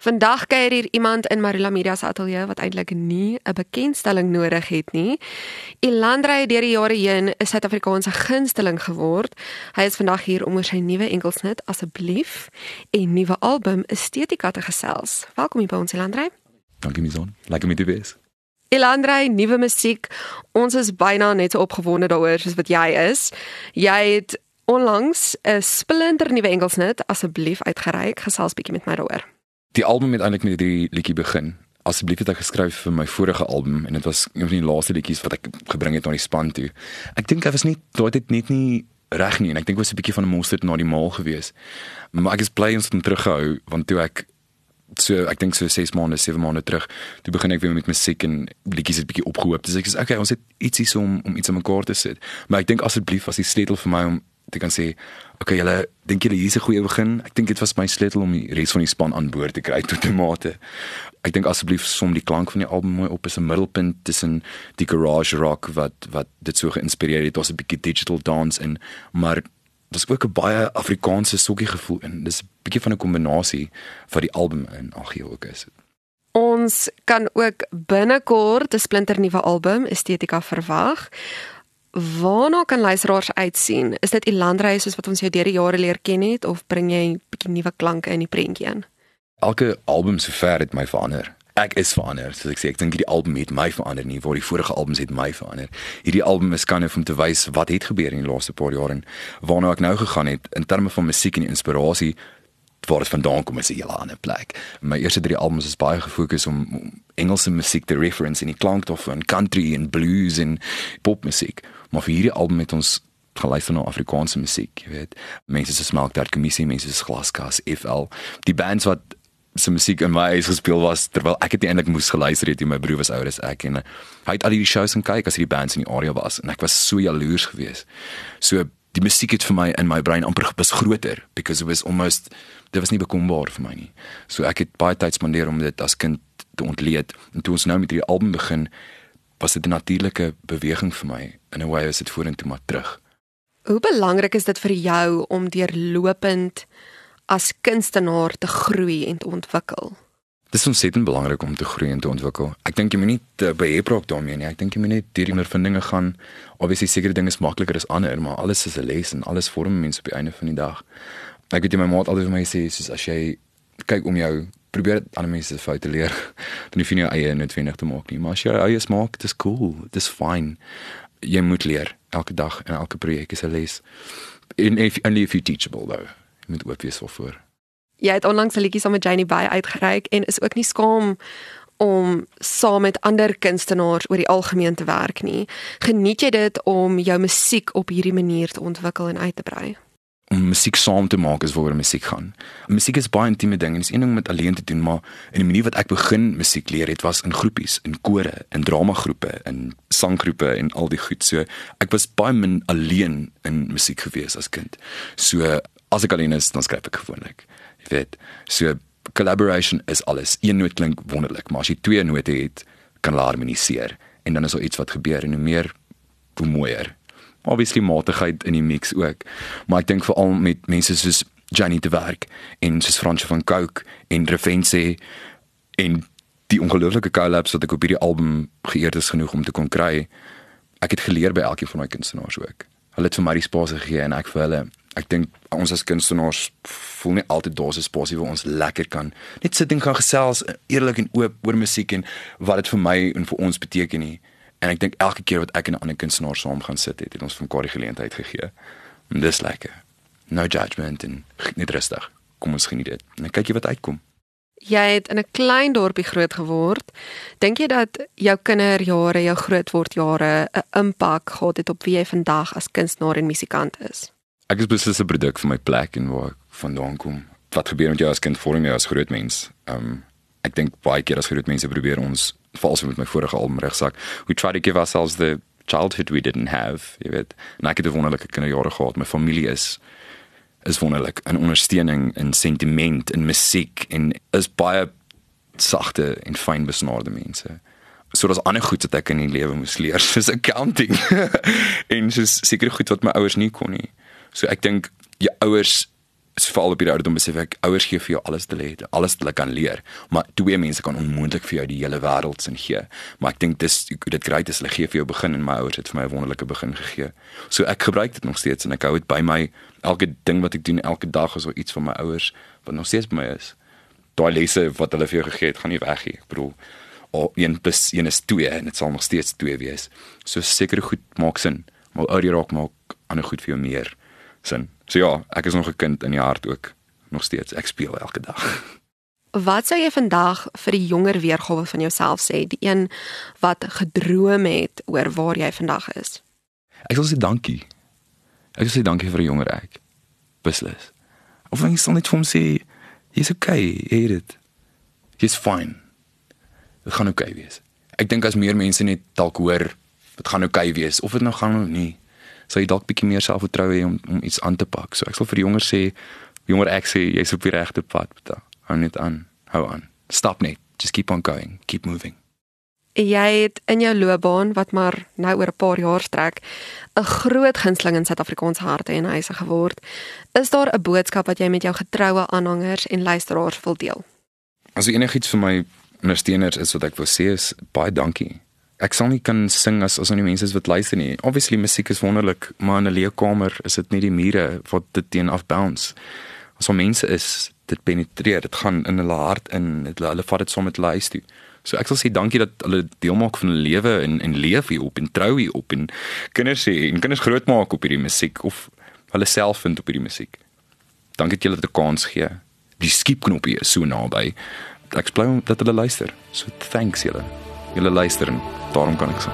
Vandag kuier hier iemand in Marula Media se ateljee wat eintlik nie 'n bekendstelling nodig het nie. Elandrey deur die jare heen is Suid-Afrikaanse gunsteling geword. Hy is vandag hier om oor sy nuwe enkelsnit asseblief en nuwe album Estetika te gesels. Welkom hier by ons Elandrey. Dankie Mison. Lekker met u wees. Elandrey, nuwe musiek. Ons is byna net so opgewonde daaroor soos wat jy is. Jy het onlangs 'n splinter nuwe enkelsnit asseblief uitgereik. Gesels bietjie met my daaroor. Die album het eintlik met die liedjie begin. Asseblief het ek geskryf vir my vorige album en dit was een van die laaste liedjies wat ek gebring het na die span toe. Ek dink hy was nie daai het net nie reg nie en ek dink was 'n bietjie van 'n monster na die maal gewees. Maar ek is bly ons het teruggehou want toe ek so ek dink so 6 maande, 7 maande terug, toe begin ek weer met musiek en liedjies het bietjie opgehoop. Dis ek sê okay, ons het ietsie so om om iets aan mekaar te sit. Maar ek dink asseblief was die sleutel vir my om te kan sê, okay, julle dink julle hier's 'n goeie begin. Ek dink dit was my sleutel om die res van die span aan boord te kry tot 'n mate. Ek dink asseblief som die klank van die album mooi op as 'n middelpunt tussen die garage rock wat wat dit so geïnspireer het, was 'n bietjie digital dance en maar dis ook 'n baie Afrikaanse sokkie gevoel en dis 'n bietjie van 'n kombinasie van die album en ag jy ook is. Ons kan ook binnekort 'n splinter nuwe album Estetika verwag. Waarna kan luisteraars uitsien? Is dit Elandrey soos wat ons jou deur die jare leer ken het of bring jy 'n bietjie nuwe klanke in die prentjie in? Elke album sover het my verander. Ek is verander, soos ek sê, ek dink die album het my verander nie, waar die vorige albums het my verander. Hierdie album is kan om te wys wat het gebeur in die laaste paar jare en waarna ek nou gegaan het in terme van musiek en inspirasie dit vandaan kom is 'n hele ander plek. My eerste drie albums is baie gefokus om, om Engelse musiek te reference en die klank daarvan, country en blues en popmusiek. Maar vir hierdie album het ons geluister na Afrikaanse musiek, jy weet. Mense soos Mark Darkmissie, mense soos Glaskas, FL, die bands wat se musiek in my huis gespeel was terwyl ek dit eintlik moes geluister het, my broer was ouer as ek en hy het al die shows en kyk as hierdie bands in die area was en ek was so jaloers geweest. So die musiek het vir my in my brein amper bes groter because it was almost dit was nie bekombaar vir my nie. So ek het baie tyd spandeer om dit as kind te ontleed en toe ons nou met hierdie album begin was dit 'n natuurlike beweging vir my in 'n way as dit vorentoe maar terug. Hoe belangrik is dit vir jou om deurlopend as kunstenaar te groei en te ontwikkel? Dit is ontsettend belangrik om te groei en te ontwikkel. Ek dink jy moet nie te beheerpraat daarmee nie. Ek dink jy moet net deur die ondervindinge gaan. Obviously sekere dinge is makliker as ander, maar alles is 'n les en alles vorm mense op die einde van die dag. Ek weet jy my maat altyd vir my sê soos as jy kyk om jou probeer ander mense se foute leer, dan hoef jy nie jou eie noodwendig te maak nie, maar as jy jou eie maak, dis cool, dis fine. Jy moet leer elke dag en elke projek is 'n les. In if only if you teachable though. Jy moet oop wees vir. Jy het onlangs 'n liedjie saam met Janie Bey uitgereik en is ook nie skaam om saam met ander kunstenaars oor die algemeen te werk nie. Geniet jy dit om jou musiek op hierdie manier te ontwikkel en uit te brei? Om musiek saam te maak is waaroor musiek gaan. Musiek is baie intieme ding en is een ding met alleen te doen, maar in die manier wat ek begin musiek leer het was in groepies, in kore, in dramagroepe, in sanggroepe en al die goed. So ek was baie min alleen in musiek gewees as kind. So as ek alleen is, dan skryf ek gewoonlik. Jy weet, so collaboration is alles. Een noot klink wonderlik, maar as jy twee note het, kan hulle harmoniseer en dan is daar iets wat gebeur en hoe meer hoe mooier obviously matigheid in die mix ook. Maar ek dink veral met mense soos Johnny te werk en soos Fransje van Coke en Revense en die ongelooflike collabs wat ek op hierdie album geëerd is genoeg om te kon kry. Ek het geleer by elkeen van my kunstenaars ook. Hulle het vir my die spasie gegee en ek vir hulle. Ek dink ons as kunstenaars voel nie altyd daar is 'n spasie waar ons lekker kan net sit en gaan gesels eerlik en oop oor musiek en wat dit vir my en vir ons beteken nie. En ek dink elke keer wat ek en 'n ander kunstenaar saam gaan sit, het, het ons van mekaar die geleentheid gegee. En dis lekker. No judgment en net rustig. Kom ons geniet dit. En kyk jy wat uitkom. Jy het in 'n klein dorpie groot geword. Dink jy dat jou kinderjare, jou grootword jare 'n impak gehad het op wie jy vandag as kunstenaar en musikant is? Ek is beslis 'n produk van my plek en waar ek vandaan kom. Wat gebeur met jou as kind vorm jou as groot mens? Ehm um, ek dink baie keer as groot mense probeer ons vals met my vorige album regsak. We try to give ourselves the childhood we didn't have, jy weet. En ek het 'n wonderlike kinderjare gehad. My familie is is wonderlik in ondersteuning en sentiment en musiek en is baie sagte en fyn besnaarde mense. So daar's ander goed wat ek in die lewe moes leer, soos accounting. en soos seker goed wat my ouers nie kon nie. So ek dink jou ouers veral op die ouderdom besef ek ouers gee vir jou alles te lê, alles wat hulle kan leer, maar twee mense kan onmoontlik vir jou die hele wêreld sin gee. Maar ek dink dis dit great is hulle gee vir jou begin en my ouers het vir my 'n wonderlike begin gegee. So ek gebruik dit nog steeds en ek hou dit by my elke ding wat ek doen elke dag is of iets van my ouers wat nog steeds by my is. Daai lesse wat hulle vir jou gegee het, gaan nie weg nie. Ek bedoel of 1 + 1 is 2 en dit sal nog steeds 2 wees. So seker goed maak sin. Maar ouer jy raak maak ander goed vir jou meer sin. So ja, ek is nog 'n kind in die hart ook nog steeds. Ek speel elke dag. Wat sou jy vandag vir die jonger weergawe van jouself sê, die een wat gedroom het oor waar jy vandag is? Ek wil sê dankie. Ek wil sê dankie vir 'n jonger ek. Beslis. Of ek sal net vir hom sê, jy's okay, jy het dit. Jy's fine. Dit gaan okay wees. Ek dink as meer mense net dalk hoor, dit gaan okay wees of dit nou gaan of nie sal jy dalk bietjie meer selfvertroue hê om om iets aan te pak. So ek sal vir jonger sê, jonger ek sê jy's op die regte pad, Pieter. Hou net aan. Hou aan. Stop net. Just keep on going. Keep moving. Jy het in jou loopbaan wat maar nou oor 'n paar jaar strek, 'n groot gunsteling in Suid-Afrikaanse harte en huise geword. Is daar 'n boodskap wat jy met jou getroue aanhangers en luisteraars wil deel? As enigiets vir my ondersteuners is wat ek wil sê is baie dankie ek sal nie kan sing as as nie mense wat luister nie. Obviously musiek is wonderlik, maar in 'n leeukamer is dit nie die mure wat dit teen af bounce. As al mense is, dit penetreer, dit gaan in hulle hart in, dit, hulle vat dit saam met hulle huis toe. So ek sal sê dankie dat hulle deel maak van hulle lewe en en leef hier op en trou hier op en kinders sê en kinders grootmaak op hierdie musiek of hulle self vind op hierdie musiek. Dankie dat julle dit 'n kans gee. Die skiepknopie is so naby. Ek bly dat hulle luister. So thanks julle. Julle luister en daarom kan ek sê.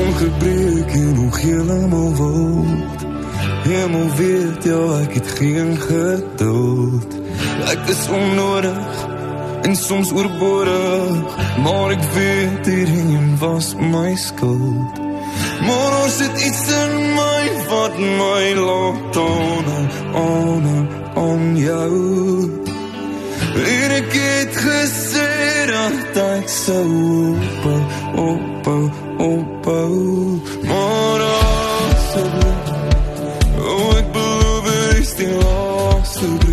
Ongebreek en ongelemaal wild Hemel weet, ja, ek het geen geduld Ek is onnodig en soms oorbodig maar ek weet hierdie was my skuld maar ons het iets in my wat my laat on on on jou. En ek het gesê dat ek sou op op op op. Maar asseblief oh ek beloof ek stil asseblief